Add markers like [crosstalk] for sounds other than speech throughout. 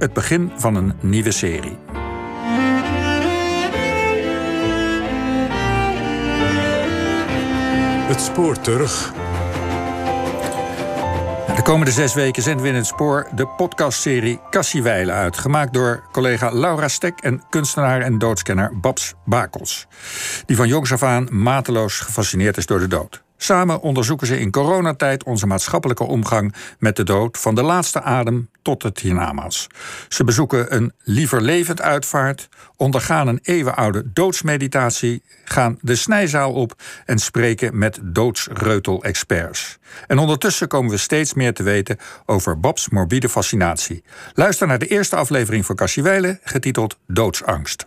Het begin van een nieuwe serie. Het spoor terug. De komende zes weken zenden we in het spoor de podcastserie Cassiewijlen uit. Gemaakt door collega Laura Stek en kunstenaar en doodskenner Babs Bakels. Die van jongs af aan mateloos gefascineerd is door de dood. Samen onderzoeken ze in coronatijd onze maatschappelijke omgang met de dood, van de laatste adem tot het hiernamaals. Ze bezoeken een liever levend uitvaart, ondergaan een eeuwenoude doodsmeditatie, gaan de snijzaal op en spreken met doodsreutel-experts. En ondertussen komen we steeds meer te weten over Babs morbide fascinatie. Luister naar de eerste aflevering van Cassiewele, getiteld Doodsangst.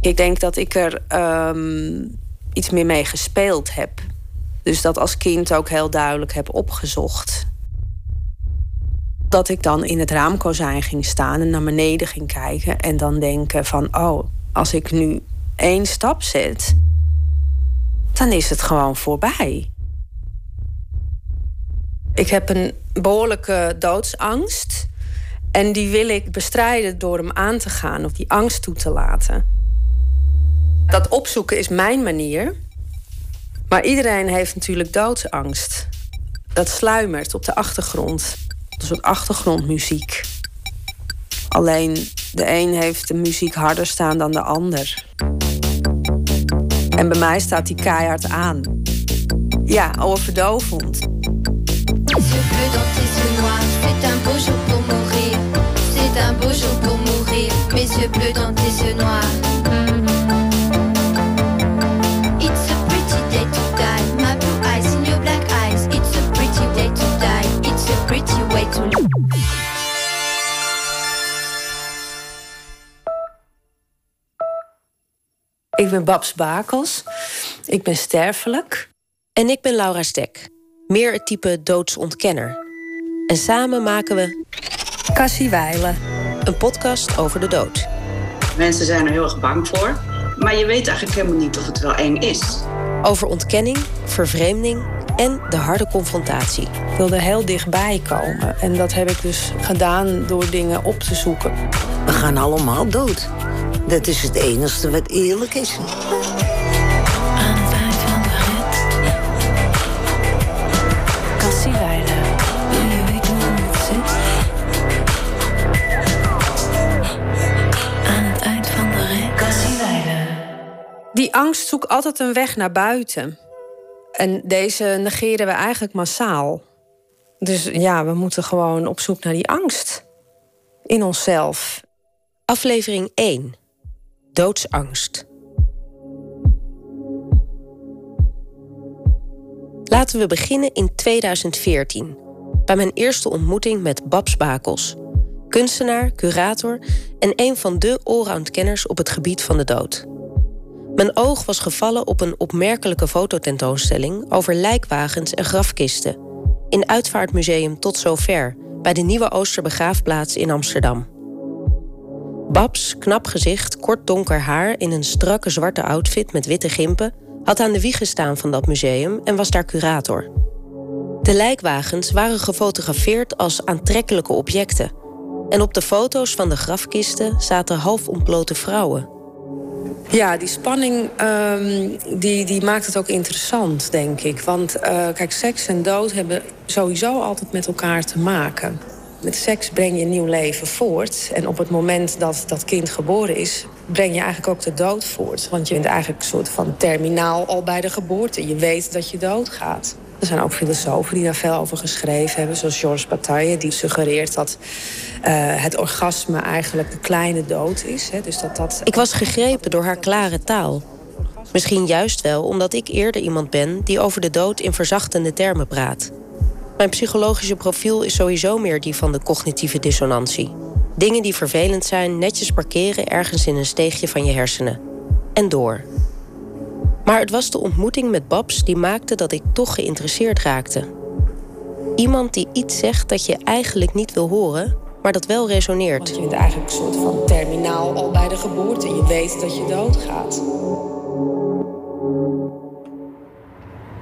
Ik denk dat ik er um iets meer mee gespeeld heb. Dus dat als kind ook heel duidelijk heb opgezocht. Dat ik dan in het raamkozijn ging staan en naar beneden ging kijken en dan denken van oh, als ik nu één stap zet, dan is het gewoon voorbij. Ik heb een behoorlijke doodsangst. En die wil ik bestrijden door hem aan te gaan of die angst toe te laten. Dat opzoeken is mijn manier. Maar iedereen heeft natuurlijk doodsangst. Dat sluimert op de achtergrond. Een soort achtergrondmuziek. Alleen de een heeft de muziek harder staan dan de ander. En bij mij staat die keihard aan. Ja, overdovend. C'est un jour pour mourir. Dans tes yeux noirs. Ik ben Babs Bakels. Ik ben sterfelijk. En ik ben Laura Stek. Meer het type doodsontkenner. En samen maken we... Cassie Weilen. Een podcast over de dood. Mensen zijn er heel erg bang voor. Maar je weet eigenlijk helemaal niet of het wel eng is. Over ontkenning, vervreemding en de harde confrontatie. Ik wilde heel dichtbij komen. En dat heb ik dus gedaan door dingen op te zoeken. We gaan allemaal dood. Dat is het enige wat eerlijk is. Aan het eind van de rit. Kassiewijlen. Wil je weten hoe het zit? Aan het eind van de rit. Kassiewijlen. Die angst zoekt altijd een weg naar buiten. En deze negeren we eigenlijk massaal. Dus ja, we moeten gewoon op zoek naar die angst. In onszelf. Aflevering 1 doodsangst. Laten we beginnen in 2014, bij mijn eerste ontmoeting met Babs Bakels, kunstenaar, curator en een van de allround-kenners op het gebied van de dood. Mijn oog was gevallen op een opmerkelijke fototentoonstelling over lijkwagens en grafkisten in Uitvaartmuseum Tot Zover bij de Nieuwe Oosterbegraafplaats in Amsterdam. Babs, knap gezicht, kort donker haar in een strakke zwarte outfit met witte gimpen, had aan de wieg gestaan van dat museum en was daar curator. De lijkwagens waren gefotografeerd als aantrekkelijke objecten. En op de foto's van de grafkisten zaten half ontblote vrouwen. Ja, die spanning um, die, die maakt het ook interessant, denk ik. Want uh, kijk, seks en dood hebben sowieso altijd met elkaar te maken. Met seks breng je een nieuw leven voort. En op het moment dat dat kind geboren is, breng je eigenlijk ook de dood voort. Want je bent eigenlijk een soort van terminaal al bij de geboorte. Je weet dat je doodgaat. Er zijn ook filosofen die daar veel over geschreven hebben, zoals Georges Bataille, die suggereert dat uh, het orgasme eigenlijk de kleine dood is. Hè? Dus dat, dat... Ik was gegrepen door haar klare taal. Misschien juist wel omdat ik eerder iemand ben die over de dood in verzachtende termen praat. Mijn psychologische profiel is sowieso meer die van de cognitieve dissonantie. Dingen die vervelend zijn, netjes parkeren ergens in een steegje van je hersenen. En door. Maar het was de ontmoeting met Babs die maakte dat ik toch geïnteresseerd raakte. Iemand die iets zegt dat je eigenlijk niet wil horen, maar dat wel resoneert. Want je bent eigenlijk een soort van terminaal al bij de geboorte. Je weet dat je doodgaat.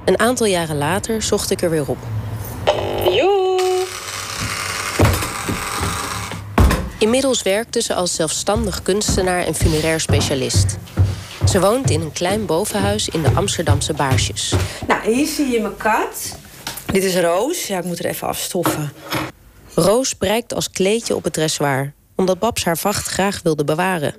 Een aantal jaren later zocht ik er weer op. Inmiddels werkte ze als zelfstandig kunstenaar en funerair specialist. Ze woont in een klein bovenhuis in de Amsterdamse Baarsjes. Nou, hier zie je mijn kat. Dit is Roos. Ja, ik moet er even afstoffen. Roos prijkt als kleedje op het dressoir, omdat Babs haar vacht graag wilde bewaren.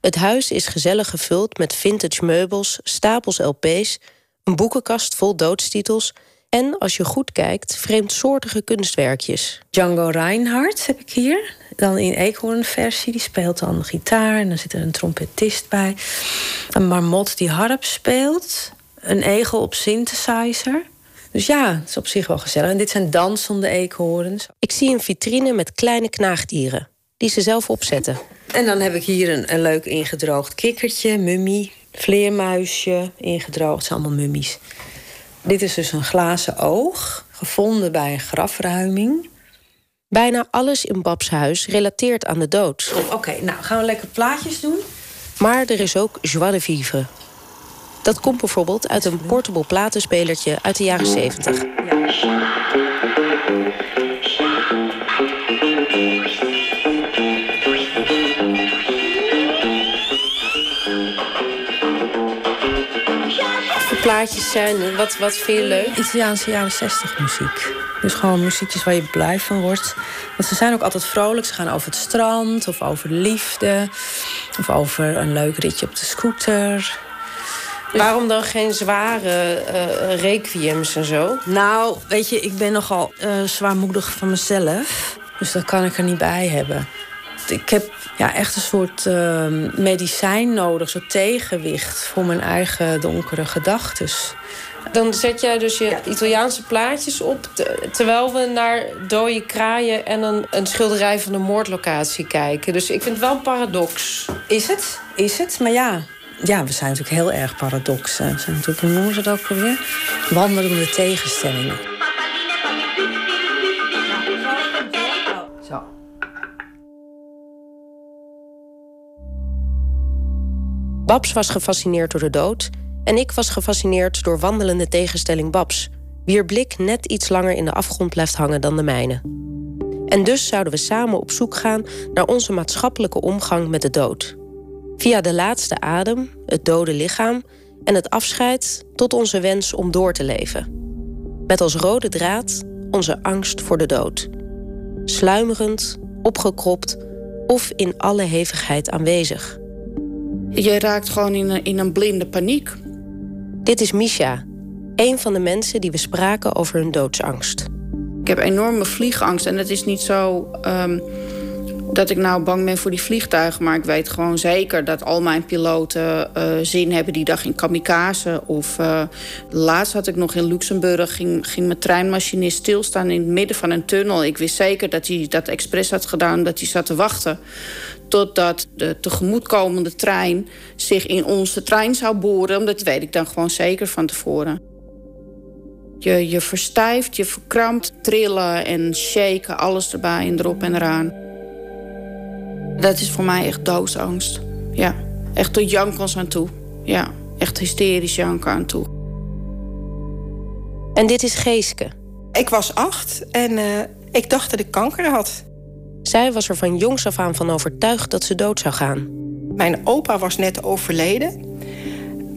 Het huis is gezellig gevuld met vintage meubels, stapels LP's, een boekenkast vol doodstitels en, als je goed kijkt, vreemdsoortige kunstwerkjes. Django Reinhardt heb ik hier. Dan in eekhoornversie. Die speelt dan gitaar. En dan zit er een trompetist bij. Een marmot die harp speelt. Een egel op synthesizer. Dus ja, het is op zich wel gezellig. En dit zijn dansende eekhoorns. Ik zie een vitrine met kleine knaagdieren. Die ze zelf opzetten. En dan heb ik hier een, een leuk ingedroogd kikkertje, mummie, vleermuisje, ingedroogd. Het zijn allemaal mummies. Dit is dus een glazen oog, gevonden bij een grafruiming. Bijna alles in Babs huis relateert aan de dood. Oké, nou gaan we lekker plaatjes doen. Maar er is ook joie de vivre. Dat komt bijvoorbeeld uit een portable platenspelertje uit de jaren 70. plaatjes zijn? Wat, wat vind je leuk? Italiaanse jaren 60 muziek. Dus gewoon muziekjes waar je blij van wordt. Want ze zijn ook altijd vrolijk. Ze gaan over het strand of over liefde. Of over een leuk ritje op de scooter. Waarom dan geen zware uh, requiems en zo? Nou, weet je, ik ben nogal uh, zwaarmoedig van mezelf. Dus dat kan ik er niet bij hebben. Ik heb ja, echt een soort uh, medicijn nodig, zo'n tegenwicht voor mijn eigen donkere gedachten. Dan zet jij dus je Italiaanse plaatjes op... terwijl we naar dode kraaien en een, een schilderij van de moordlocatie kijken. Dus ik vind het wel een paradox. Is het? Is het? Maar ja, ja, we zijn natuurlijk heel erg paradox. We zijn natuurlijk, hoe noemen ze dat ook alweer? Wandelende tegenstellingen. Babs was gefascineerd door de dood en ik was gefascineerd door wandelende tegenstelling Babs, wier blik net iets langer in de afgrond blijft hangen dan de mijne. En dus zouden we samen op zoek gaan naar onze maatschappelijke omgang met de dood. Via de laatste adem, het dode lichaam en het afscheid tot onze wens om door te leven. Met als rode draad onze angst voor de dood. Sluimerend, opgekropt of in alle hevigheid aanwezig. Je raakt gewoon in een, in een blinde paniek. Dit is Misha, een van de mensen die we spraken over hun doodsangst. Ik heb enorme vliegangst en het is niet zo um, dat ik nou bang ben voor die vliegtuigen. Maar ik weet gewoon zeker dat al mijn piloten uh, zin hebben die dag in kamikaze. Of uh, laatst had ik nog in Luxemburg, ging, ging mijn treinmachinist stilstaan in het midden van een tunnel. Ik wist zeker dat hij dat expres had gedaan, dat hij zat te wachten totdat de tegemoetkomende trein zich in onze trein zou boren. Dat weet ik dan gewoon zeker van tevoren. Je, je verstijft, je verkrampt, trillen en shaken, alles erbij en erop en eraan. Dat is voor mij echt doodsangst. Ja, echt tot jankels aan toe. Ja, echt hysterisch janken aan toe. En dit is Geeske. Ik was acht en uh, ik dacht dat ik kanker had. Zij was er van jongs af aan van overtuigd dat ze dood zou gaan. Mijn opa was net overleden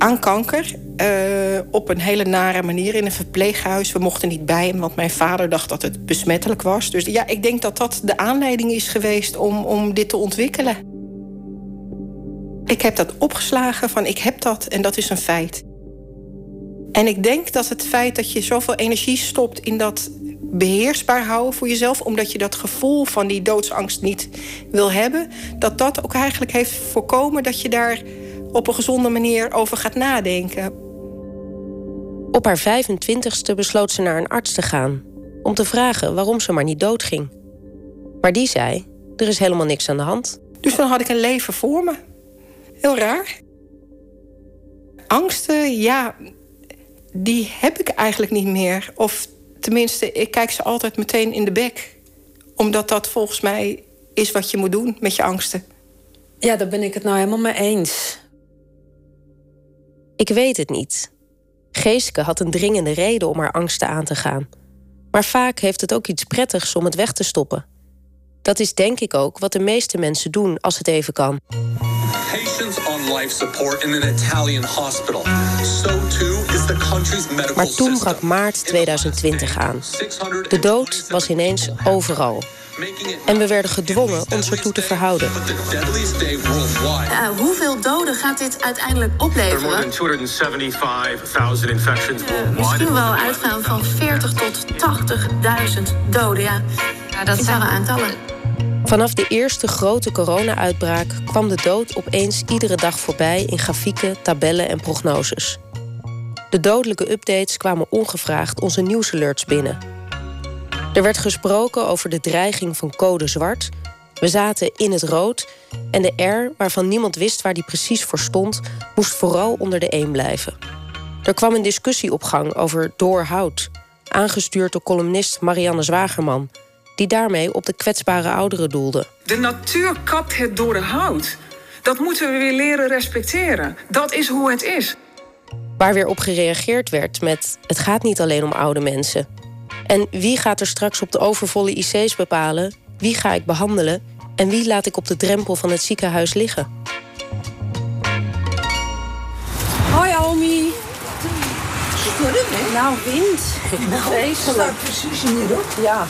aan kanker. Uh, op een hele nare manier in een verpleeghuis. We mochten niet bij hem, want mijn vader dacht dat het besmettelijk was. Dus ja, ik denk dat dat de aanleiding is geweest om, om dit te ontwikkelen. Ik heb dat opgeslagen van ik heb dat en dat is een feit. En ik denk dat het feit dat je zoveel energie stopt in dat beheersbaar houden voor jezelf, omdat je dat gevoel van die doodsangst niet wil hebben, dat dat ook eigenlijk heeft voorkomen dat je daar op een gezonde manier over gaat nadenken. Op haar 25ste besloot ze naar een arts te gaan om te vragen waarom ze maar niet doodging. Maar die zei: er is helemaal niks aan de hand. Dus dan had ik een leven voor me. Heel raar. Angsten, ja, die heb ik eigenlijk niet meer. Of tenminste, ik kijk ze altijd meteen in de bek. Omdat dat volgens mij is wat je moet doen met je angsten. Ja, daar ben ik het nou helemaal mee eens. Ik weet het niet. Geeske had een dringende reden om haar angsten aan te gaan. Maar vaak heeft het ook iets prettigs om het weg te stoppen. Dat is denk ik ook wat de meeste mensen doen als het even kan. Maar toen brak maart 2020 aan. De dood was ineens overal. En we werden gedwongen ons ertoe te verhouden. Uh, hoeveel doden gaat dit uiteindelijk opleveren? Uh, misschien wel uitgaan van 40 tot 80.000 doden. Ja, ja dat zijn aantallen. Vanaf de eerste grote corona-uitbraak kwam de dood opeens iedere dag voorbij in grafieken, tabellen en prognoses. De dodelijke updates kwamen ongevraagd onze nieuwsalerts binnen. Er werd gesproken over de dreiging van code zwart. We zaten in het rood en de R, waarvan niemand wist waar die precies voor stond, moest vooral onder de 1 blijven. Er kwam een discussie op gang over doorhoud, aangestuurd door columnist Marianne Zwagerman, die daarmee op de kwetsbare ouderen doelde. De natuur kapt het door de hout. Dat moeten we weer leren respecteren. Dat is hoe het is. Waar weer op gereageerd werd met: het gaat niet alleen om oude mensen. En wie gaat er straks op de overvolle IC's bepalen? Wie ga ik behandelen? En wie laat ik op de drempel van het ziekenhuis liggen? Hoi, Omi. Nou, wind. Nou, Vreselijk. precies hierop. Ja.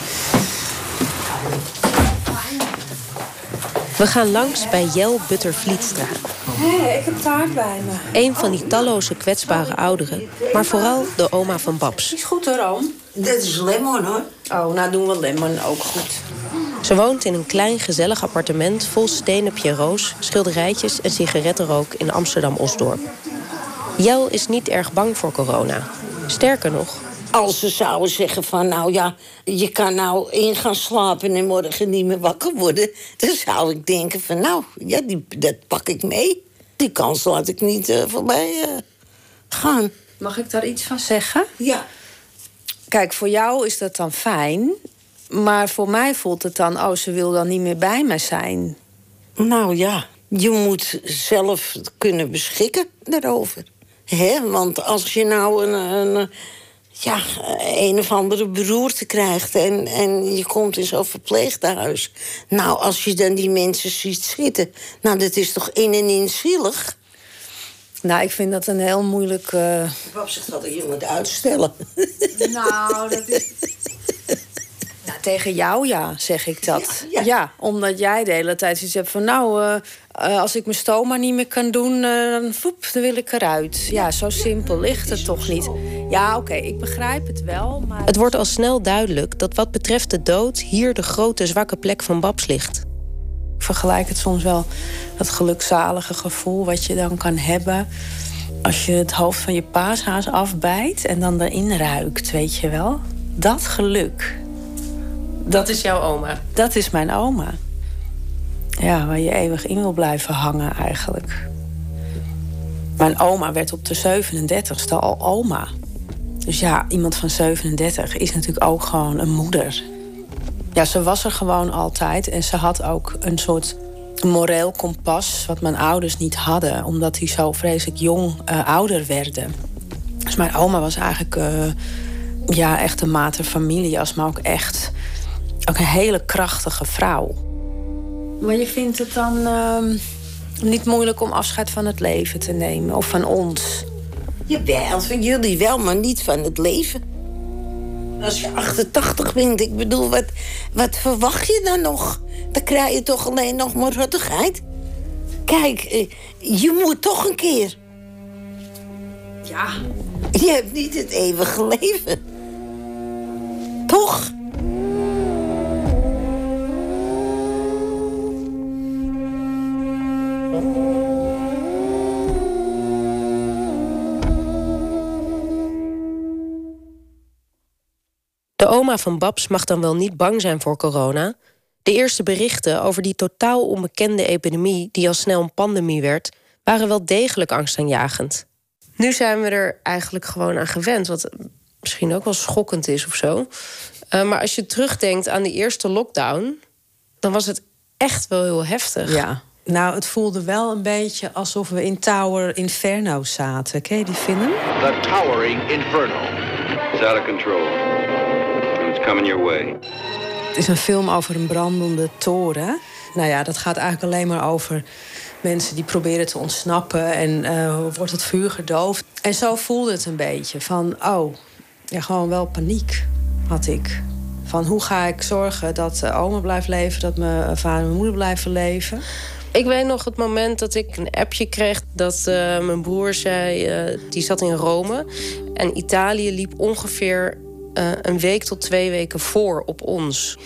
We gaan langs bij Jel Butter-Vlietstra. Hé, ik heb taart bij me. Een van die talloze kwetsbare ouderen, maar vooral de oma van Babs. Is goed hoor, oom. Dit is lemon hoor. Oh, nou doen we lemon ook goed. Ze woont in een klein gezellig appartement vol stenen pierrots, schilderijtjes en sigarettenrook in Amsterdam-Osdorp. Jel is niet erg bang voor corona. Sterker nog, Als ze zouden zeggen van, nou ja, je kan nou in gaan slapen en morgen niet meer wakker worden, dan zou ik denken van, nou, ja, die, dat pak ik mee. Die kans laat ik niet eh, voorbij eh, gaan. Mag ik daar iets van zeggen? Ja. Kijk, voor jou is dat dan fijn. Maar voor mij voelt het dan, oh, ze wil dan niet meer bij me zijn. Nou ja, je moet zelf kunnen beschikken daarover. Hè? Want als je nou een, een, ja, een of andere beroerte krijgt en, en je komt in zo'n verpleeghuis. Nou, als je dan die mensen ziet zitten, nou, dat is toch in en in zielig. Nou, ik vind dat een heel moeilijk. eh, Pap zegt dat je moet uitstellen. [laughs] Nou, dat is. Nou, tegen jou ja, zeg ik dat. Ja, ja. omdat jij de hele tijd zoiets hebt van... nou, eh, eh, als ik mijn stoma niet meer kan doen, eh, dan, voep, dan wil ik eruit. Ja, zo simpel ligt het toch niet. Ja, oké, ik begrijp het wel, maar... het wordt al snel duidelijk dat wat betreft de dood hier de grote zwakke plek van Babs ligt. Ik vergelijk het soms wel, dat gelukzalige gevoel wat je dan kan hebben... als je het hoofd van je paashaas afbijt en dan erin ruikt, weet je wel. Dat geluk, Dat is jouw oma. dat is mijn oma. Ja, waar je eeuwig in wil blijven hangen eigenlijk. Mijn oma werd op de 37ste al oma. Dus ja, iemand van 37 is natuurlijk ook gewoon een moeder. Ja, ze was er gewoon altijd. En ze had ook een soort moreel kompas... wat mijn ouders niet hadden. Omdat die zo vreselijk jong eh, ouder werden. Dus mijn oma was eigenlijk... eh, ja, echt een materfamilie. Als maar ook echt... ook een hele krachtige vrouw. Maar je vindt het dan ehm, niet moeilijk om afscheid van het leven te nemen? Of van ons? Jawel, van jullie wel, maar niet van het leven. Als je 88 bent, ik bedoel, wat, wat verwacht je dan nog? Dan krijg je toch alleen nog maar rottigheid? Kijk, eh, je moet toch een keer. Ja. Je hebt niet het eeuwige leven. Toch? Oma van Babs mag dan wel niet bang zijn voor corona. De eerste berichten over die totaal onbekende epidemie, die al snel een pandemie werd, waren wel degelijk angstaanjagend. Nu zijn we er eigenlijk gewoon aan gewend, wat misschien ook wel schokkend is of zo. Eh, maar als je terugdenkt aan de eerste lockdown, dan was het echt wel heel heftig. Ja. Nou, het voelde wel een beetje alsof we in Tower Inferno zaten. Ken je die film? The Towering Inferno. It's out of control. Coming your way. Het is een film over een brandende toren. Nou ja, dat gaat eigenlijk alleen maar over mensen die proberen te ontsnappen en uh, wordt het vuur gedoofd. En zo voelde het een beetje van, oh, ja, gewoon wel paniek had ik. Van hoe ga ik zorgen dat oma blijft leven, dat mijn vader en mijn moeder blijven leven. Ik weet nog het moment dat ik een appje kreeg dat uh, mijn broer zei, uh, die zat in Rome. En Italië liep ongeveer uh, een week tot twee weken voor op ons.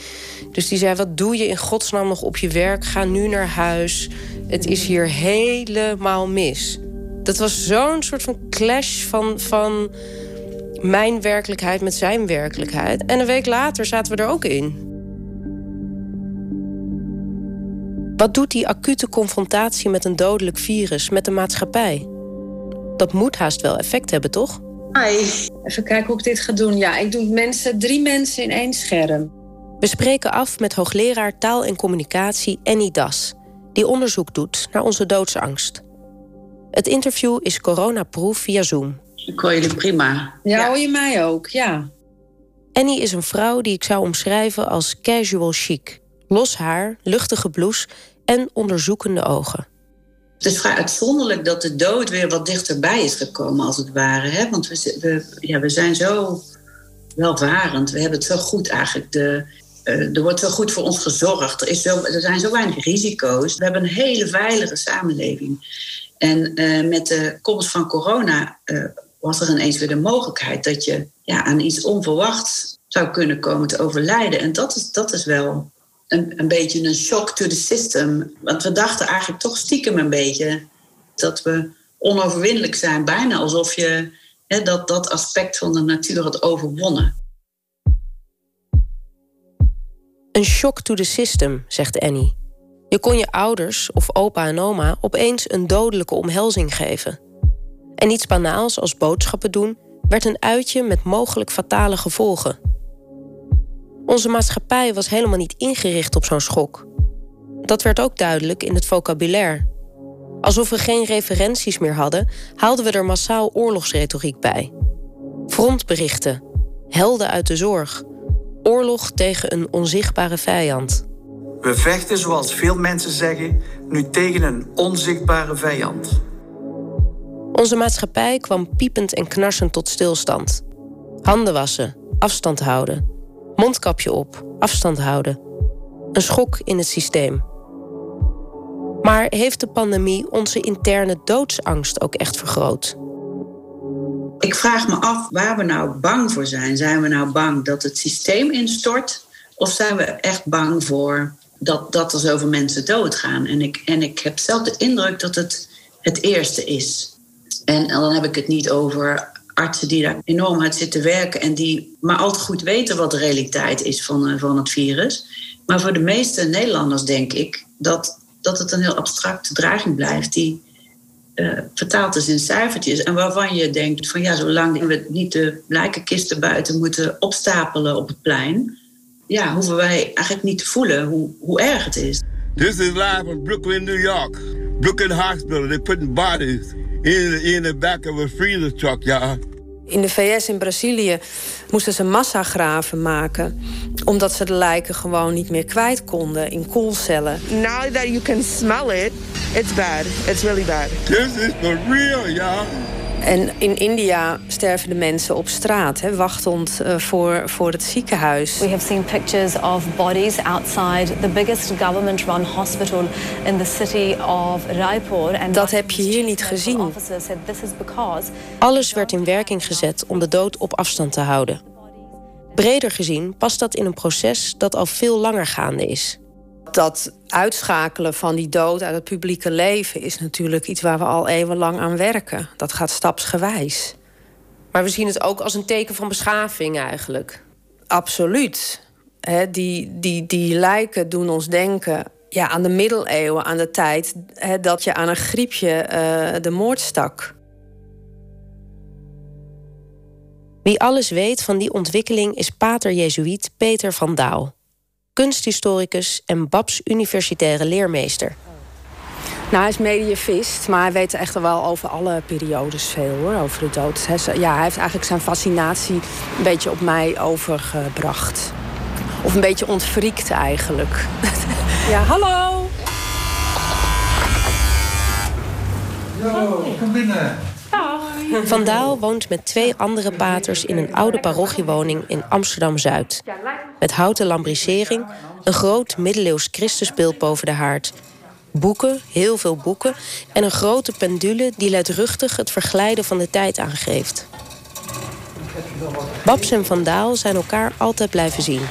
Dus die zei: Wat doe je in godsnaam nog op je werk? Ga nu naar huis. Het is hier helemaal mis. Dat was zo'n soort van clash van, van mijn werkelijkheid met zijn werkelijkheid. En een week later zaten we er ook in. Wat doet die acute confrontatie met een dodelijk virus met de maatschappij? Dat moet haast wel effect hebben, toch? Hi. Even kijken hoe ik dit ga doen. Ja, ik doe mensen, drie mensen in één scherm. We spreken af met hoogleraar taal en communicatie Annie Das, die onderzoek doet naar onze doodsangst. Het interview is coronaproof via Zoom. Ik hoor jullie prima. Ja, hoor je mij ook? Ja. Annie is een vrouw die ik zou omschrijven als casual chic. Los haar, luchtige blouse en onderzoekende ogen. Het is vrij uitzonderlijk dat de dood weer wat dichterbij is gekomen, als het ware. Hè? Want we, we, ja, we zijn zo welvarend. We hebben het zo goed eigenlijk. De, uh, er wordt zo goed voor ons gezorgd. Er, is er zijn zo weinig risico's. We hebben een hele veilige samenleving. En uh, met de komst van corona uh, was er ineens weer de mogelijkheid dat je ja, aan iets onverwachts zou kunnen komen te overlijden. En dat is, dat is wel een, beetje een shock to the system. Want we dachten eigenlijk toch stiekem een beetje dat we onoverwinnelijk zijn. Bijna alsof je hè, dat, dat aspect van de natuur had overwonnen. Een shock to the system, zegt Annie. Je kon je ouders of opa en oma opeens een dodelijke omhelzing geven. En iets banaals als boodschappen doen werd een uitje met mogelijk fatale gevolgen. Onze maatschappij was helemaal niet ingericht op zo'n schok. Dat werd ook duidelijk in het vocabulaire. Alsof we geen referenties meer hadden, haalden we er massaal oorlogsretoriek bij. Frontberichten, helden uit de zorg, oorlog tegen een onzichtbare vijand. We vechten, zoals veel mensen zeggen, nu tegen een onzichtbare vijand. Onze maatschappij kwam piepend en knarsend tot stilstand. Handen wassen, afstand houden, mondkapje op, afstand houden. Een schok in het systeem. Maar heeft de pandemie onze interne doodsangst ook echt vergroot? Ik vraag me af waar we nou bang voor zijn. Zijn we nou bang dat het systeem instort? Of zijn we echt bang voor dat, dat er zoveel mensen doodgaan? En ik, en ik heb zelf de indruk dat het het eerste is. En dan heb ik het niet over artsen die daar enorm hard zitten werken en die maar al te goed weten wat de realiteit is van, uh, van het virus. Maar voor de meeste Nederlanders denk ik dat, dat het een heel abstracte dreiging blijft die uh, vertaald is in cijfertjes en waarvan je denkt van ja, zolang we niet de lijkenkisten buiten moeten opstapelen op het plein, ja, hoeven wij eigenlijk niet te voelen hoe, hoe erg het is. This is live from Brooklyn, New York. Brooklyn Hospital. They're putting bodies in, in the back of a freezer truck, ja. In de VS in Brazilië moesten ze massagraven maken. Omdat ze de lijken gewoon niet meer kwijt konden in koelcellen. Now that you can smell it, it's bad. It's really bad. This is for real, ja. En in India sterven de mensen op straat, hè, wachtend uh, voor, voor het ziekenhuis. We have seen pictures of bodies outside the biggest government-run hospital in the city of Raipur. And Dat heb je hier niet gezien. Alles werd in werking gezet om de dood op afstand te houden. Breder gezien past dat in een proces dat al veel langer gaande is dat uitschakelen van die dood uit het publieke leven is natuurlijk iets waar we al eeuwenlang aan werken. Dat gaat stapsgewijs. Maar we zien het ook als een teken van beschaving eigenlijk. Absoluut. He, die, die, die lijken doen ons denken ja, aan de middeleeuwen, aan de tijd dat je aan een griepje uh, de moord stak. Wie alles weet van die ontwikkeling is pater Jezuïet Peter van Daal kunsthistoricus en Babs universitaire leermeester. Nou, hij is medievist, maar hij weet echt wel over alle periodes veel hoor, over de dood. Ja, hij heeft eigenlijk zijn fascinatie een beetje op mij overgebracht. Of een beetje ontvriekt eigenlijk. [laughs] ja, hallo. Yo, kom binnen. Van Daal woont met twee andere paters in een oude parochiewoning in Amsterdam-Zuid. Met houten lambrisering, een groot middeleeuws Christusbeeld boven de haard... boeken, heel veel boeken... en een grote pendule die luidruchtig het verglijden van de tijd aangeeft. Babs en Van Daal zijn elkaar altijd blijven zien.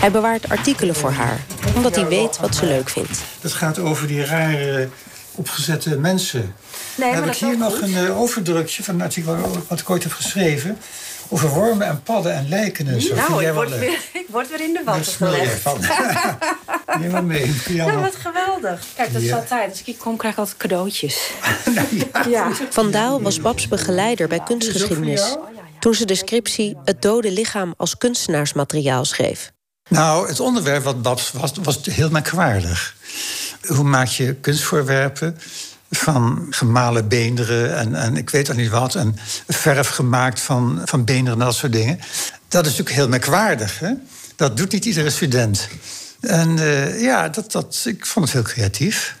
Hij bewaart artikelen voor haar, omdat hij weet wat ze leuk vindt. Het gaat over die rare opgezette mensen. Nee, Dan heb ik hier nog een uh, overdrukje van een artikel wat ik ooit heb geschreven. Over wormen en padden en lijken en zo. Nou, ik word, leuk? weer, ik word weer in de Daar watten gelegd. van. [laughs] Neem maar mee. Ja, wat geweldig. Kijk, dat is Ja. altijd. Als ik kom, krijg ik altijd cadeautjes. [laughs] ja. Van Daal was Babs begeleider bij kunstgeschiedenis. Toen ze de scriptie Het dode lichaam als kunstenaarsmateriaal schreef. Nou, het onderwerp wat Babs was, was heel merkwaardig. Hoe maak je kunstvoorwerpen van gemalen beenderen en, en ik weet al niet wat... en verf gemaakt van, van beenderen en dat soort dingen. Dat is natuurlijk heel merkwaardig. Hè? Dat doet niet iedere student. En eh, ja, dat, dat, ik vond het heel creatief.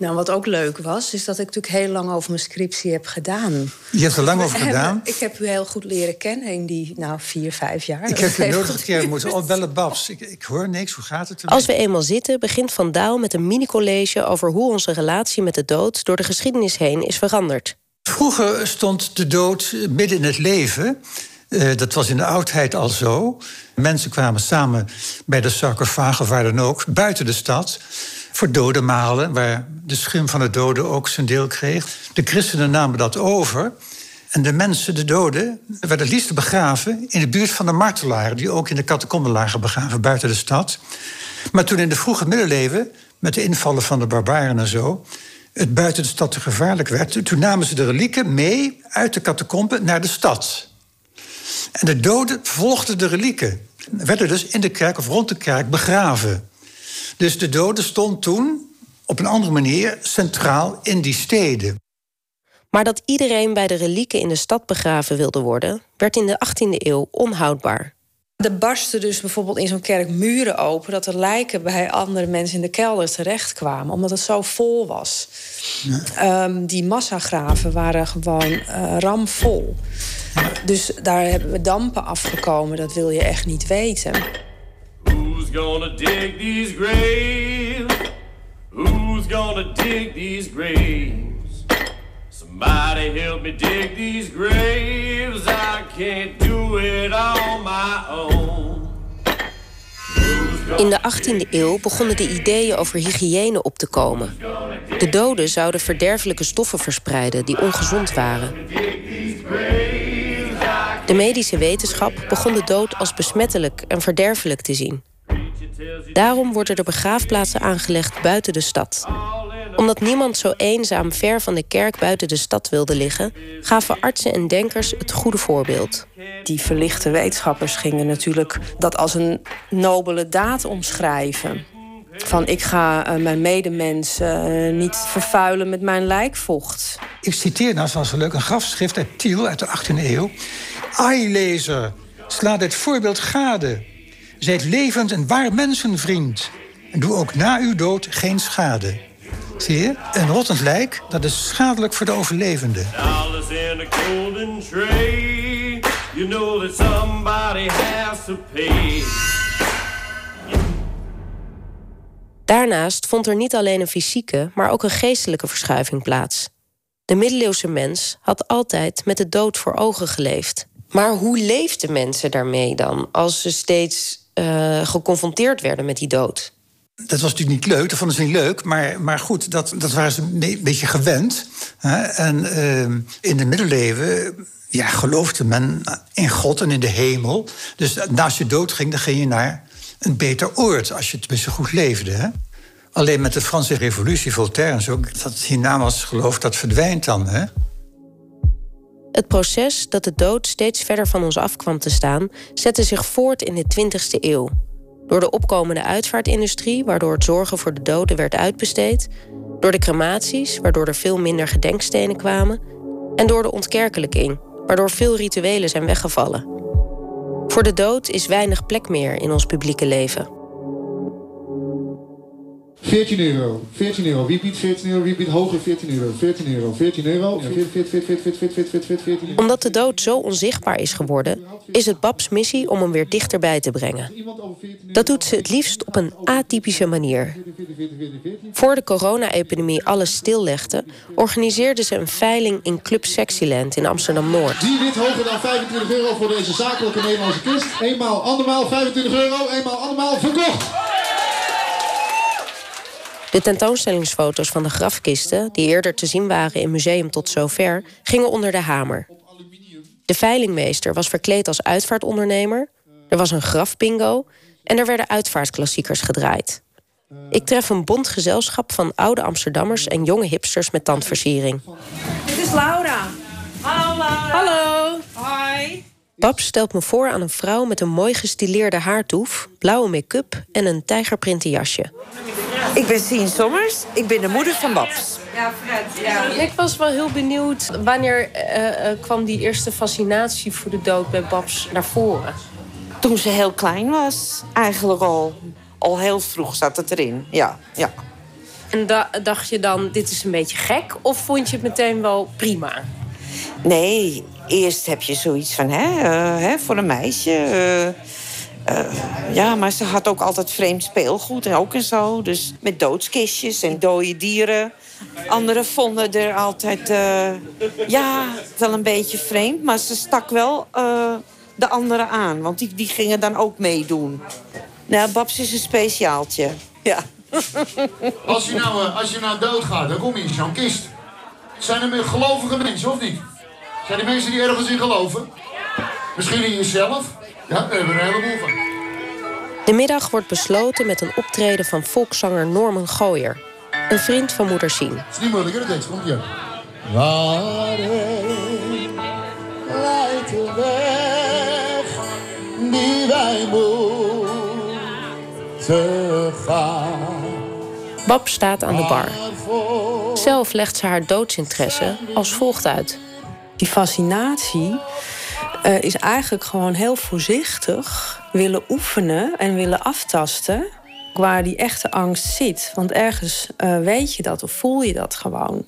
Nou, wat ook leuk was, is dat ik natuurlijk heel lang over mijn scriptie heb gedaan. Je hebt er lang over [laughs] gedaan. Ik heb u heel goed leren kennen in die, nou, vier, vijf jaar. Ik heb je [laughs] nodig keer moeten opbellen, Babs. Ik, ik hoor niks, hoe gaat het? Als we eenmaal zitten, begint Van Daal met een mini-college over hoe onze relatie met de dood door de geschiedenis heen is veranderd. Vroeger stond de dood midden in het leven. Eh, dat was in de oudheid al zo. Mensen kwamen samen bij de sarcofaag of waar dan ook, buiten de stad, voor dodenmalen, waar de schim van de doden ook zijn deel kreeg. De christenen namen dat over. En de mensen, de doden, werden het liefst begraven in de buurt van de martelaren, die ook in de catacomben lagen begraven buiten de stad. Maar toen in de vroege middeleeuwen, met de invallen van de barbaren en zo, het buiten de stad te gevaarlijk werd, toen namen ze de relieken mee uit de catacomben naar de stad. En de doden volgden de relieken. Werden dus in de kerk of rond de kerk begraven. Dus de doden stond toen op een andere manier centraal in die steden. Maar dat iedereen bij de relieken in de stad begraven wilde worden, werd in de 18e eeuw onhoudbaar. Er barsten dus bijvoorbeeld in zo'n kerk muren open... dat er lijken bij andere mensen in de kelder terechtkwamen. Omdat het zo vol was. Ehm, die massagraven waren gewoon eh, ramvol. Dus daar hebben we dampen afgekomen. Dat wil je echt niet weten. Who's gonna dig these graves? Who's gonna dig these graves? Somebody help me dig these graves. I can't do it on my own. In de 18e eeuw begonnen de ideeën over hygiëne op te komen. De doden zouden verderfelijke stoffen verspreiden die ongezond waren. De medische wetenschap begon de dood als besmettelijk en verderfelijk te zien. Daarom worden er begraafplaatsen aangelegd buiten de stad. Omdat niemand zo eenzaam ver van de kerk buiten de stad wilde liggen, gaven artsen en denkers het goede voorbeeld. Die verlichte wetenschappers gingen natuurlijk dat als een nobele daad omschrijven. Van ik ga eh, mijn medemens eh, niet vervuilen met mijn lijkvocht. Ik citeer nou, zoals leuk, een grafschrift uit Tiel uit de 18e eeuw. Ai, lezer, sla dit voorbeeld gade. Zijt levend en waar mensenvriend. En doe ook na uw dood geen schade. Zie je? Een rottend lijk, dat is schadelijk voor de overlevende. Dollars in a golden tray. You know that somebody has to pay. Daarnaast vond er niet alleen een fysieke, maar ook een geestelijke verschuiving plaats. De middeleeuwse mens had altijd met de dood voor ogen geleefd. Maar hoe leefden mensen daarmee dan, als ze steeds eh, geconfronteerd werden met die dood? Dat was natuurlijk niet leuk, dat vonden ze niet leuk. Maar, maar goed, dat, dat waren ze een be- beetje gewend. Hè? En eh, in de middeleeuwen ja, geloofde men in God en in de hemel. Dus naast je dood ging, dan ging je naar een beter oord. Als je tenminste goed leefde. Hè? Alleen met de Franse revolutie, Voltaire en zo... dat hiernamaals geloof, dat verdwijnt dan. Hè? Het proces dat de dood steeds verder van ons af kwam te staan, zette zich voort in de 20e eeuw. Door de opkomende uitvaartindustrie, waardoor het zorgen voor de doden werd uitbesteed, door de crematies, waardoor er veel minder gedenkstenen kwamen, en door de ontkerkelijking, waardoor veel rituelen zijn weggevallen. Voor de dood is weinig plek meer in ons publieke leven. 14 euro, 14 euro. Wie biedt 14 euro? Wie biedt hoger 14 euro? 14 euro, 14 euro. 14, Omdat de dood zo onzichtbaar is geworden, is het Babs missie om hem weer dichterbij te brengen. Dat doet ze het liefst op een atypische manier. Voor de corona-epidemie alles stillegde, organiseerde ze een veiling in Club Sexyland in Amsterdam-Noord. Wie wint hoger dan 25 euro voor deze zakelijke Nederlandse kist? Eenmaal, andermaal 25 euro, eenmaal, andermaal verkocht! De tentoonstellingsfoto's van de grafkisten, die eerder te zien waren in Museum Tot Zover, gingen onder de hamer. De veilingmeester was verkleed als uitvaartondernemer, er was een grafbingo en er werden uitvaartklassiekers gedraaid. Ik tref een bond gezelschap van oude Amsterdammers en jonge hipsters met tandversiering. Dit is Laura. Hallo Laura. Hallo. Hoi. Babs stelt me voor aan een vrouw met een mooi gestileerde haartoef, blauwe make-up en een tijgerprinten jasje. Ik ben Sien Sommers. Ik ben de moeder van Babs. Ja, Fred. Ja. Ik was wel heel benieuwd. Wanneer uh, uh, kwam die eerste fascinatie voor de dood bij Babs naar voren? Toen ze heel klein was. Eigenlijk al, al heel vroeg zat het erin. Ja, ja. En da dacht je dan, dit is een beetje gek? Of vond je het meteen wel prima? Nee, eerst heb je zoiets van, hè, uh, hè voor een meisje... Uh, ja, maar ze had ook altijd vreemd speelgoed en ook en zo. Dus met doodskistjes en dode dieren. Anderen vonden er altijd, ja, wel een beetje vreemd. Maar ze stak wel de anderen aan, want die, die gingen dan ook meedoen. Nou, Babs is een speciaaltje, ja. Als je nou, als je nou doodgaat, dan kom je in zo'n kist. Zijn er meer gelovige mensen, of niet? Zijn er mensen die ergens in geloven? Misschien in jezelf? Ja, daar hebben we een heleboel van. De middag wordt besloten met een optreden van volkszanger Norman Gooyer. Een vriend van moeder Sien. Het is niet moeilijk, hè, deze komt hier. Waarheen leidt de weg die wij moeten gaan? Bab staat aan de bar. Zelf legt ze haar doodsinteresse als volgt uit. Die fascinatie uh, is eigenlijk gewoon heel voorzichtig willen oefenen en willen aftasten waar die echte angst zit. Want ergens uh, weet je dat of voel je dat gewoon.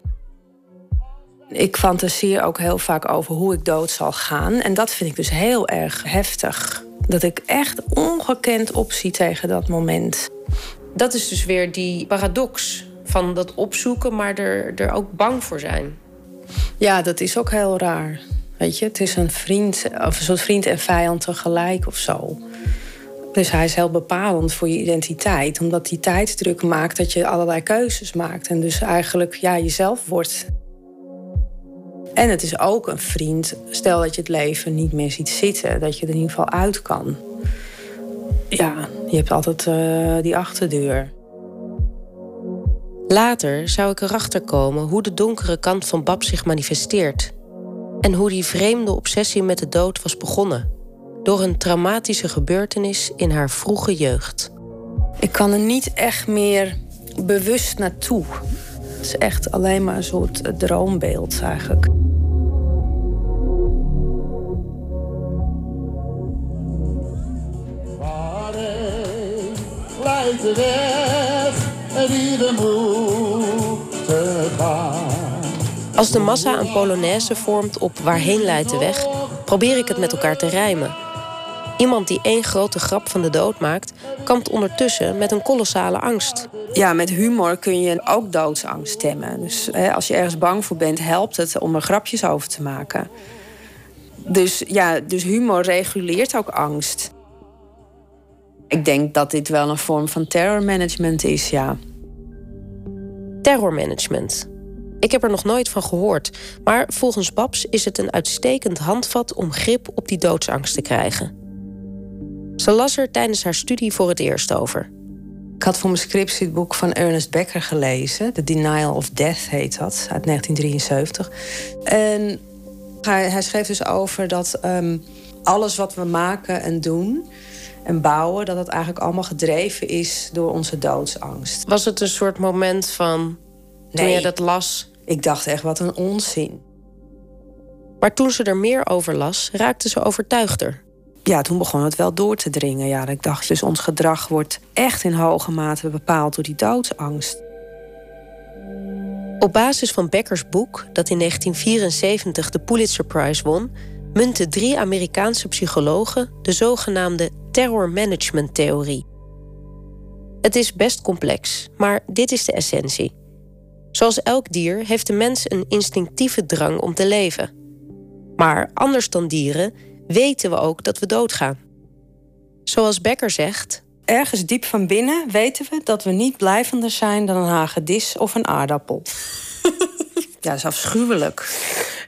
Ik fantaseer ook heel vaak over hoe ik dood zal gaan. En dat vind ik dus heel erg heftig. Dat ik echt ongekend opzie tegen dat moment. Dat is dus weer die paradox van dat opzoeken, maar er, er ook bang voor zijn. Ja, dat is ook heel raar. Weet je, het is een vriend, of een soort vriend en vijand tegelijk of zo. Dus hij is heel bepalend voor je identiteit, omdat die tijdsdruk maakt dat je allerlei keuzes maakt en dus eigenlijk ja, jezelf wordt. En het is ook een vriend, stel dat je het leven niet meer ziet zitten, dat je er in ieder geval uit kan. Ja, je hebt altijd uh, die achterdeur. Later zou ik erachter komen hoe de donkere kant van Bab zich manifesteert. En hoe die vreemde obsessie met de dood was begonnen. Door een traumatische gebeurtenis in haar vroege jeugd. Ik kan er niet echt meer bewust naartoe. Het is echt alleen maar een soort droombeeld eigenlijk. De moeten gaan? Als de massa een polonaise vormt op waarheen leidt de weg, probeer ik het met elkaar te rijmen. Iemand die één grote grap van de dood maakt, kampt ondertussen met een kolossale angst. Ja, met humor kun je ook doodsangst stemmen. Dus hè, als je ergens bang voor bent, helpt het om er grapjes over te maken. Dus ja, dus humor reguleert ook angst. Ik denk dat dit wel een vorm van terrormanagement is, ja. Terrormanagement. Ik heb er nog nooit van gehoord, maar volgens Babs is het een uitstekend handvat om grip op die doodsangst te krijgen. Ze las er tijdens haar studie voor het eerst over. Ik had voor mijn scriptie het boek van Ernest Becker gelezen. The Denial of Death heet dat, uit 1973. En hij, hij schreef dus over dat um, alles wat we maken en doen en bouwen... dat het eigenlijk allemaal gedreven is door onze doodsangst. Was het een soort moment van, toen Nee. je dat las... Ik dacht echt, wat een onzin. Maar toen ze er meer over las, raakte ze overtuigder. ja, toen begon het wel door te dringen. Ja, ik dacht, dus ons gedrag wordt echt in hoge mate bepaald door die doodsangst. Op basis van Beckers boek, dat in 1974 de Pulitzer Prize won, munten drie Amerikaanse psychologen de zogenaamde terror management theorie. Het is best complex, maar dit is de essentie. Zoals elk dier heeft de mens een instinctieve drang om te leven. Maar anders dan dieren weten we ook dat we doodgaan. Zoals Becker zegt. Ergens diep van binnen weten we dat we niet blijvender zijn dan een hagedis of een aardappel. [laughs] ja, dat is afschuwelijk.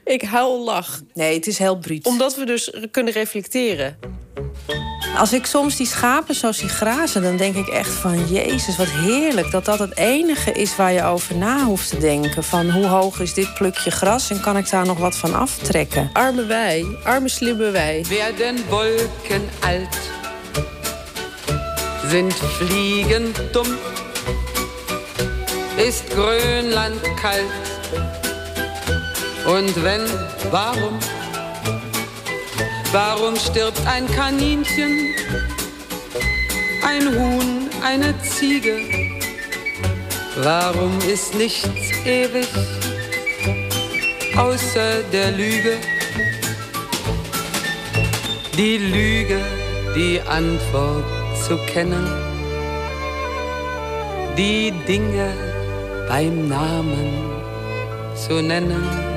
Ik huil lach. Nee, het is heel bruut. Omdat we dus kunnen reflecteren. Als ik soms die schapen zo zie grazen, dan denk ik echt van... Jezus, wat heerlijk dat dat het enige is waar je over na hoeft te denken. Van hoe hoog is dit plukje gras en kan ik daar nog wat van aftrekken? Arme wij, arme slimme wij. Werden Wolken alt, sind Fliegen dumm, ist Grönland kalt. Und wenn, warum? Warum stirbt ein Kaninchen, ein Huhn, eine Ziege? Warum ist nichts ewig außer der Lüge? Die Lüge, die Antwort zu kennen, die Dinge beim Namen zu nennen.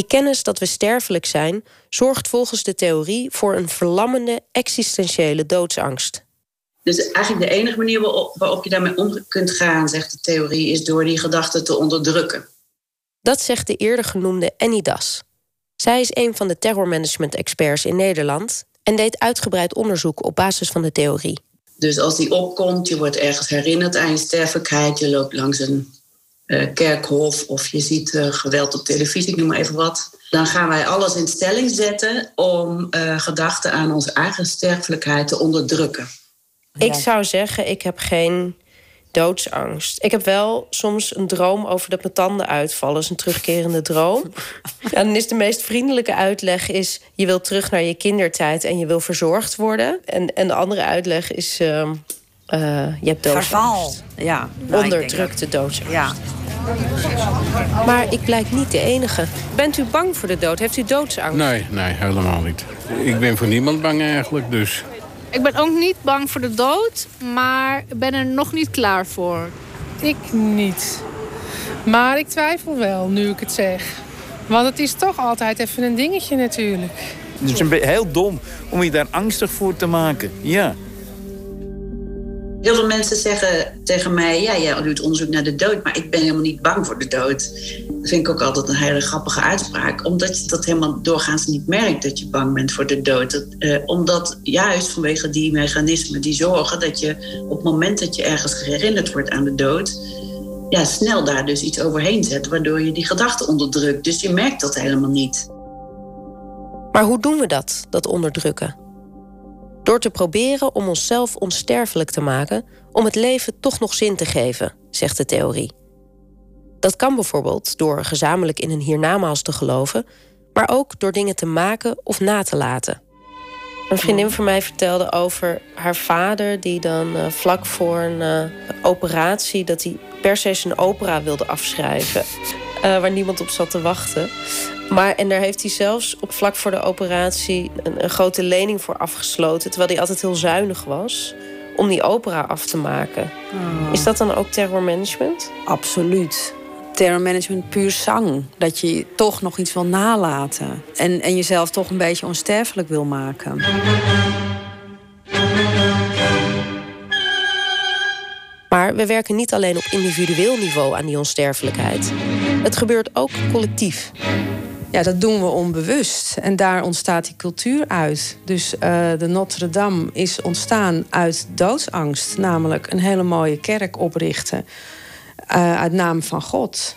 Die kennis dat we sterfelijk zijn, zorgt volgens de theorie voor een verlammende existentiële doodsangst. Dus eigenlijk de enige manier waarop, je daarmee om kunt gaan, zegt de theorie, is door die gedachten te onderdrukken. Dat zegt de eerder genoemde Annie Das. Zij is een van de terrormanagement-experts in Nederland en deed uitgebreid onderzoek op basis van de theorie. Dus als die opkomt, je wordt ergens herinnerd aan je sterfelijkheid, je loopt langs een kerkhof of je ziet uh, geweld op televisie, ik noem maar even wat. Dan gaan wij alles in stelling zetten om uh, gedachten aan onze eigen sterfelijkheid te onderdrukken. Ik zou zeggen, ik heb geen doodsangst. Ik heb wel soms een droom over dat mijn tanden uitvallen. Dat is een terugkerende droom. [laughs] en dan is de meest vriendelijke uitleg is... je wil terug naar je kindertijd en je wil verzorgd worden. En, en de andere uitleg is... Uh, je hebt doodsangst. Verval. Ja. Nou, Onderdrukte doodsangst. Ja. Maar ik blijk niet de enige. Bent u bang voor de dood? Heeft u doodsangst? Nee, nee, helemaal niet. Ik ben voor niemand bang eigenlijk, dus... Ik ben ook niet bang voor de dood, maar ben er nog niet klaar voor. Ik niet. Maar ik twijfel wel, nu ik het zeg. Want het is toch altijd even een dingetje natuurlijk. Het is een heel dom om je daar angstig voor te maken, ja. Heel veel mensen zeggen tegen mij: Ja, jij doet onderzoek naar de dood, maar ik ben helemaal niet bang voor de dood. Dat vind ik ook altijd een hele grappige uitspraak, omdat je dat helemaal doorgaans niet merkt dat je bang bent voor de dood. Dat, eh, omdat juist vanwege die mechanismen die zorgen dat je op het moment dat je ergens herinnerd wordt aan de dood, ja, snel daar dus iets overheen zet, waardoor je die gedachten onderdrukt. Dus je merkt dat helemaal niet. Maar hoe doen we dat, dat onderdrukken? Door te proberen om onszelf onsterfelijk te maken om het leven toch nog zin te geven, zegt de theorie. Dat kan bijvoorbeeld door gezamenlijk in een hiernamaals te geloven, maar ook door dingen te maken of na te laten. Een vriendin van mij vertelde over haar vader, die dan uh, vlak voor een uh, operatie, dat hij per se zijn opera wilde afschrijven. Uh, waar niemand op zat te wachten. Maar en daar heeft hij zelfs op vlak voor de operatie een, een, grote lening voor afgesloten. Terwijl hij altijd heel zuinig was om die opera af te maken. Oh. Is dat dan ook terrormanagement? Absoluut. Terrormanagement puur zang. Dat je toch nog iets wil nalaten. En, en jezelf toch een beetje onsterfelijk wil maken. Maar we werken niet alleen op individueel niveau aan die onsterfelijkheid. Het gebeurt ook collectief. Ja, dat doen we onbewust. En daar ontstaat die cultuur uit. Dus uh, de Notre Dame is ontstaan uit doodsangst. Namelijk een hele mooie kerk oprichten. Uh, uit naam van God.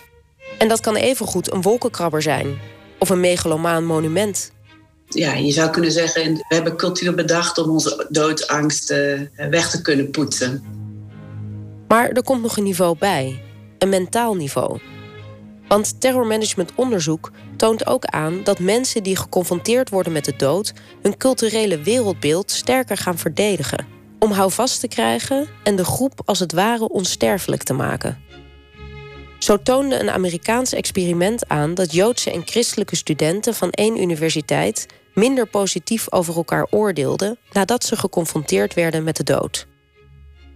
En dat kan evengoed een wolkenkrabber zijn. Of een megalomaan monument. Ja, je zou kunnen zeggen, we hebben cultuur bedacht om onze doodsangst uh, weg te kunnen poetsen. Maar er komt nog een niveau bij. Een mentaal niveau. Want terrormanagementonderzoek toont ook aan dat mensen die geconfronteerd worden met de dood hun culturele wereldbeeld sterker gaan verdedigen. Om houvast te krijgen en de groep als het ware onsterfelijk te maken. Zo toonde een Amerikaans experiment aan dat Joodse en christelijke studenten van één universiteit minder positief over elkaar oordeelden nadat ze geconfronteerd werden met de dood.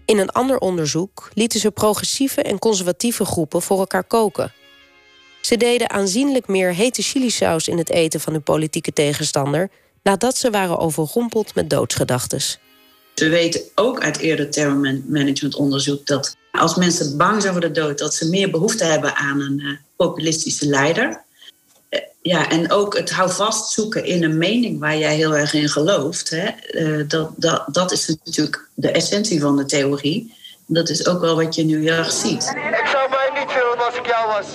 In een ander onderzoek lieten ze progressieve en conservatieve groepen voor elkaar koken. Ze deden aanzienlijk meer hete chilisaus in het eten van hun politieke tegenstander nadat ze waren overrompeld met doodsgedachtes. We weten ook uit eerder terrormanagementonderzoek dat als mensen bang zijn voor de dood, dat ze meer behoefte hebben aan een uh, populistische leider. Uh, ja, en ook het houvast zoeken in een mening waar jij heel erg in gelooft. Hè, uh, dat, dat, dat is natuurlijk de essentie van de theorie. Dat is ook wel wat je nu heel erg ziet. Ik zou mij niet filmen als ik jou was.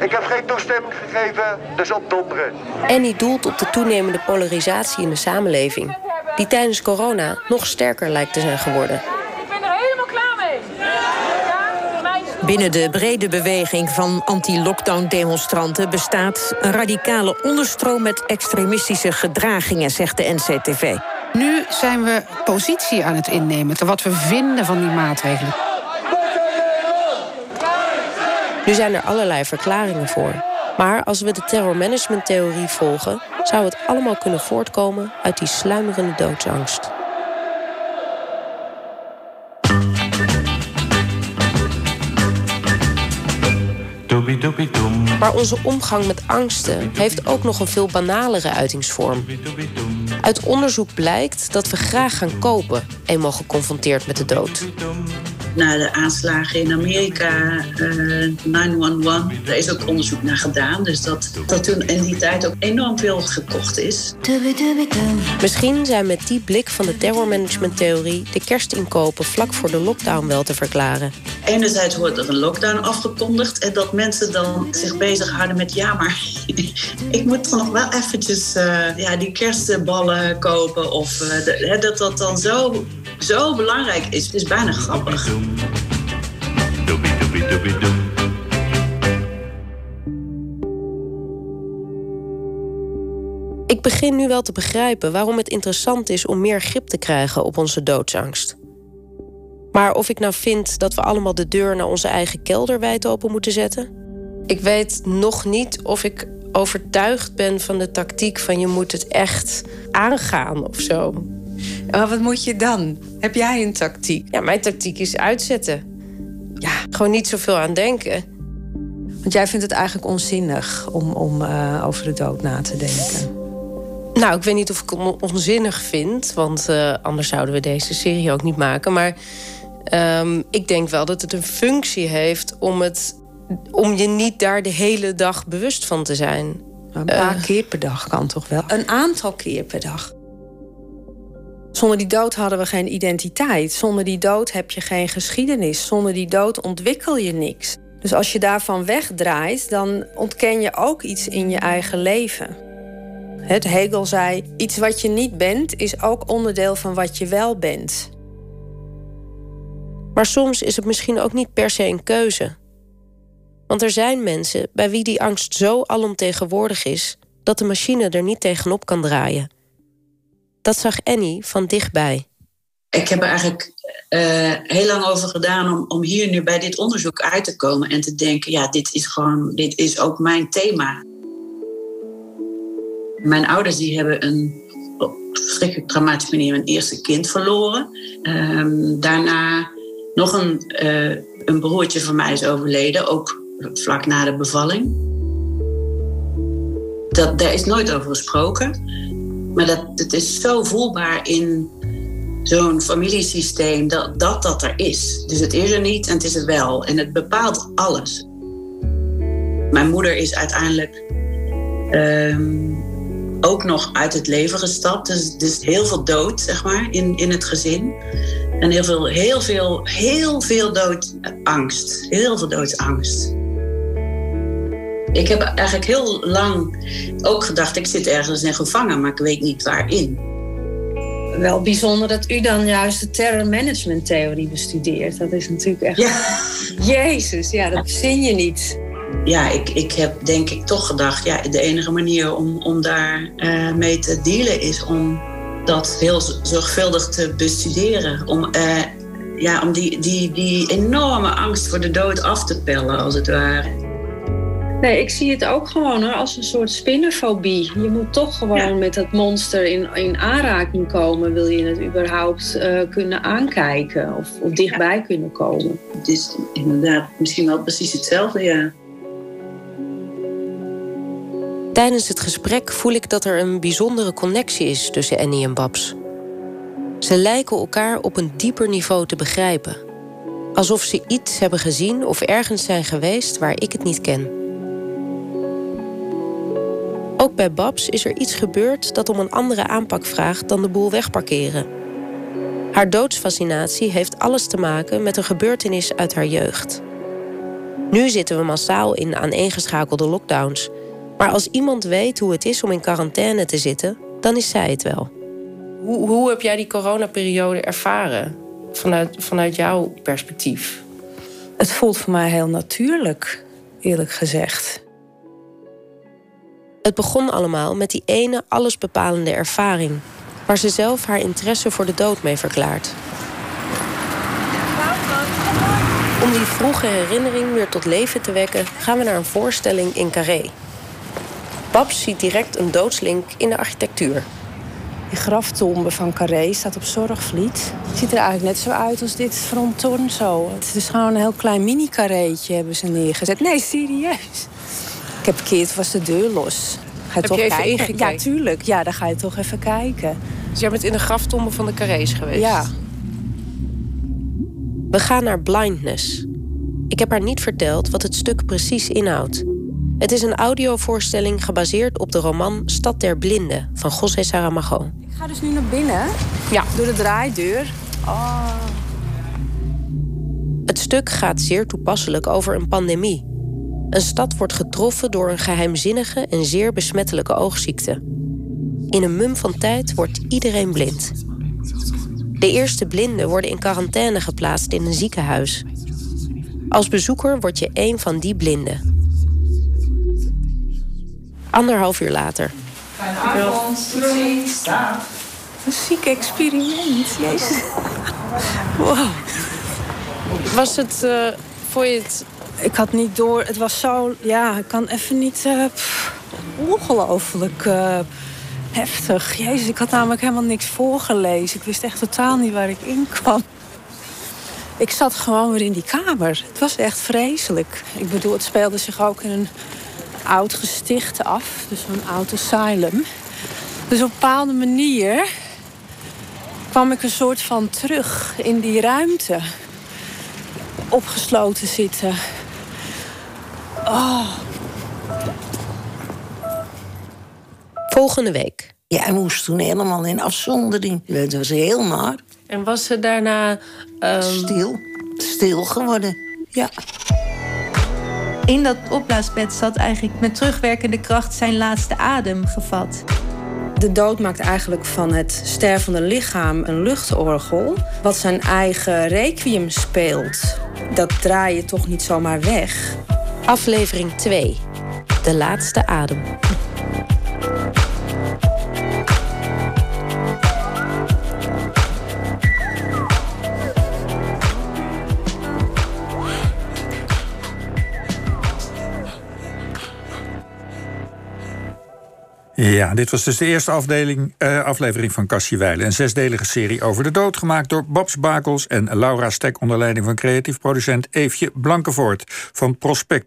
Ik heb geen toestemming gegeven, dus opdonderen. Annie doelt op de toenemende polarisatie in de samenleving, die tijdens corona nog sterker lijkt te zijn geworden. Ik ben er helemaal klaar mee. Binnen de brede beweging van anti-lockdown-demonstranten bestaat een radicale onderstroom met extremistische gedragingen, zegt de NCTV. Nu zijn we positie aan het innemen, wat we vinden van die maatregelen. Nu zijn er allerlei verklaringen voor. Maar als we de terrormanagementtheorie volgen, zou het allemaal kunnen voortkomen uit die sluimerende doodsangst. Maar onze omgang met angsten heeft ook nog een veel banalere uitingsvorm. Uit onderzoek blijkt dat we graag gaan kopen, eenmaal geconfronteerd met de dood. Na de aanslagen in Amerika, uh, 911, daar is ook onderzoek naar gedaan. Dus dat, dat toen in die tijd ook enorm veel gekocht is. Misschien zijn met die blik van de terrormanagementtheorie de kerstinkopen vlak voor de lockdown wel te verklaren. Enerzijds wordt er een lockdown afgekondigd en dat mensen dan zich bezighouden met ja, maar [laughs] ik moet toch nog wel eventjes uh, ja, die kerstballen kopen. Of uh, de, dat dat dan zo, zo belangrijk is. Het is bijna grappig. Ik begin nu wel te begrijpen waarom het interessant is om meer grip te krijgen op onze doodsangst. Maar of ik nou vind dat we allemaal de deur naar onze eigen kelder wijd open moeten zetten? Ik weet nog niet of ik overtuigd ben van de tactiek van je moet het echt aangaan of zo. Maar wat moet je dan? Heb jij een tactiek? Ja, mijn tactiek is uitzetten. Ja, gewoon niet zoveel aan denken. Want jij vindt het eigenlijk onzinnig om, om uh, over de dood na te denken. Nou, ik weet niet of ik het onzinnig vind, want uh, anders zouden we deze serie ook niet maken. Maar um, ik denk wel dat het een functie heeft om, het, om je niet daar de hele dag bewust van te zijn. Een paar uh, keer per dag kan toch wel? Een aantal keer per dag. Zonder die dood hadden we geen identiteit. Zonder die dood heb je geen geschiedenis. Zonder die dood ontwikkel je niks. Dus als je daarvan wegdraait, dan ontken je ook iets in je eigen leven. Het Hegel zei: iets wat je niet bent, is ook onderdeel van wat je wel bent. Maar soms is het misschien ook niet per se een keuze. Want er zijn mensen bij wie die angst zo alomtegenwoordig is dat de machine er niet tegenop kan draaien. Dat zag Annie van dichtbij. Ik heb er eigenlijk uh, heel lang over gedaan om, om hier nu bij dit onderzoek uit te komen en te denken: ja, dit is gewoon, dit is ook mijn thema. Mijn ouders die hebben een verschrikkelijk traumatische manier een eerste kind verloren. Um, daarna nog een, uh, een broertje van mij is overleden, ook vlak na de bevalling. Dat, daar is nooit over gesproken. Maar dat, het is zo voelbaar in zo'n familiesysteem dat, dat dat er is. Dus het is er niet en het is er wel. En het bepaalt alles. Mijn moeder is uiteindelijk um, ook nog uit het leven gestapt. Dus, dus heel veel dood, zeg maar, in, in het gezin. En heel veel, heel veel, heel veel doodangst. Heel veel doodsangst. Ik heb eigenlijk heel lang ook gedacht, ik zit ergens in gevangen, maar ik weet niet waarin. Wel bijzonder dat u dan juist de terror management theorie bestudeert. Dat is natuurlijk echt. Ja. Jezus, ja, dat zin je niet. ja, ik, ik heb denk ik toch gedacht, ja, de enige manier om, om daar uh, mee te dealen is om dat heel zorgvuldig te bestuderen. Om, uh, ja, om die, die, die enorme angst voor de dood af te pellen, als het ware. Nee, ik zie het ook gewoon hoor, als een soort spinnenfobie. Je moet toch gewoon met dat monster in, in aanraking komen. Wil je het überhaupt uh, kunnen aankijken of, of dichtbij kunnen komen? Het is inderdaad misschien wel precies hetzelfde, ja. Tijdens het gesprek voel ik dat er een bijzondere connectie is tussen Annie en Babs. Ze lijken elkaar op een dieper niveau te begrijpen. Alsof ze iets hebben gezien of ergens zijn geweest waar ik het niet ken. Ook bij Babs is er iets gebeurd dat om een andere aanpak vraagt dan de boel wegparkeren. Haar doodsfascinatie heeft alles te maken met een gebeurtenis uit haar jeugd. Nu zitten we massaal in aaneengeschakelde lockdowns. Maar als iemand weet hoe het is om in quarantaine te zitten, dan is zij het wel. Hoe, hoe heb jij die coronaperiode ervaren vanuit, vanuit jouw perspectief? Het voelt voor mij heel natuurlijk, eerlijk gezegd. Het begon allemaal met die ene allesbepalende ervaring, waar ze zelf haar interesse voor de dood mee verklaart. Om die vroege herinnering weer tot leven te wekken, gaan we naar een voorstelling in Carré. Babs ziet direct een doodslink in de architectuur. Die graftombe van Carré staat op Zorgvliet. Het ziet er eigenlijk net zo uit als dit fronton zo. Het is gewoon een heel klein mini-carréetje hebben ze neergezet. Nee, serieus. Ik heb verkeerd, was de deur los. Ga je heb toch je even kijken? ingekeken? Ja, tuurlijk. Ja, dan ga je toch even kijken. Dus jij bent in de graftombe van de Carrés geweest? Ja. We gaan naar Blindness. Ik heb haar niet verteld wat het stuk precies inhoudt. Het is een audiovoorstelling gebaseerd op de roman Stad der Blinden van José Saramago. Ik ga dus nu naar binnen. Ja. Door de draaideur. Oh. Het stuk gaat zeer toepasselijk over een pandemie. Een stad wordt getroffen door een geheimzinnige en zeer besmettelijke oogziekte. In een mum van tijd wordt iedereen blind. De eerste blinden worden in quarantaine geplaatst in een ziekenhuis. Als bezoeker word je één van die blinden. Anderhalf uur later. Een ziek experiment, jezus. Wow. Was het, uh, vond je het... Ik had niet door, het was zo, ja, ik kan even niet... Pff, ongelooflijk uh, heftig. Jezus, ik had namelijk helemaal niks voorgelezen. Ik wist echt totaal niet waar ik in kwam. Ik zat gewoon weer in die kamer. Het was echt vreselijk. Ik bedoel, het speelde zich ook in een oud gesticht af. Dus een oud asylum. Dus op een bepaalde manier kwam ik een soort van terug in die ruimte. Opgesloten zitten. Oh. Volgende week. Jij moest toen helemaal in afzondering. Het was heel naar. En was ze daarna... Um... Stil. Stil geworden. Ja. In dat opblaasbed zat eigenlijk met terugwerkende kracht zijn laatste adem gevat. De dood maakt eigenlijk van het stervende lichaam een luchtorgel... wat zijn eigen requiem speelt. Dat draai je toch niet zomaar weg? Aflevering 2. De laatste adem. Ja, dit was dus de eerste afdeling, uh, aflevering van Cassie Weilen. Een zesdelige serie over de dood, gemaakt door Babs Bakels en Laura Stek... onder leiding van creatief producent Eefje Blankenvoort van Prospector.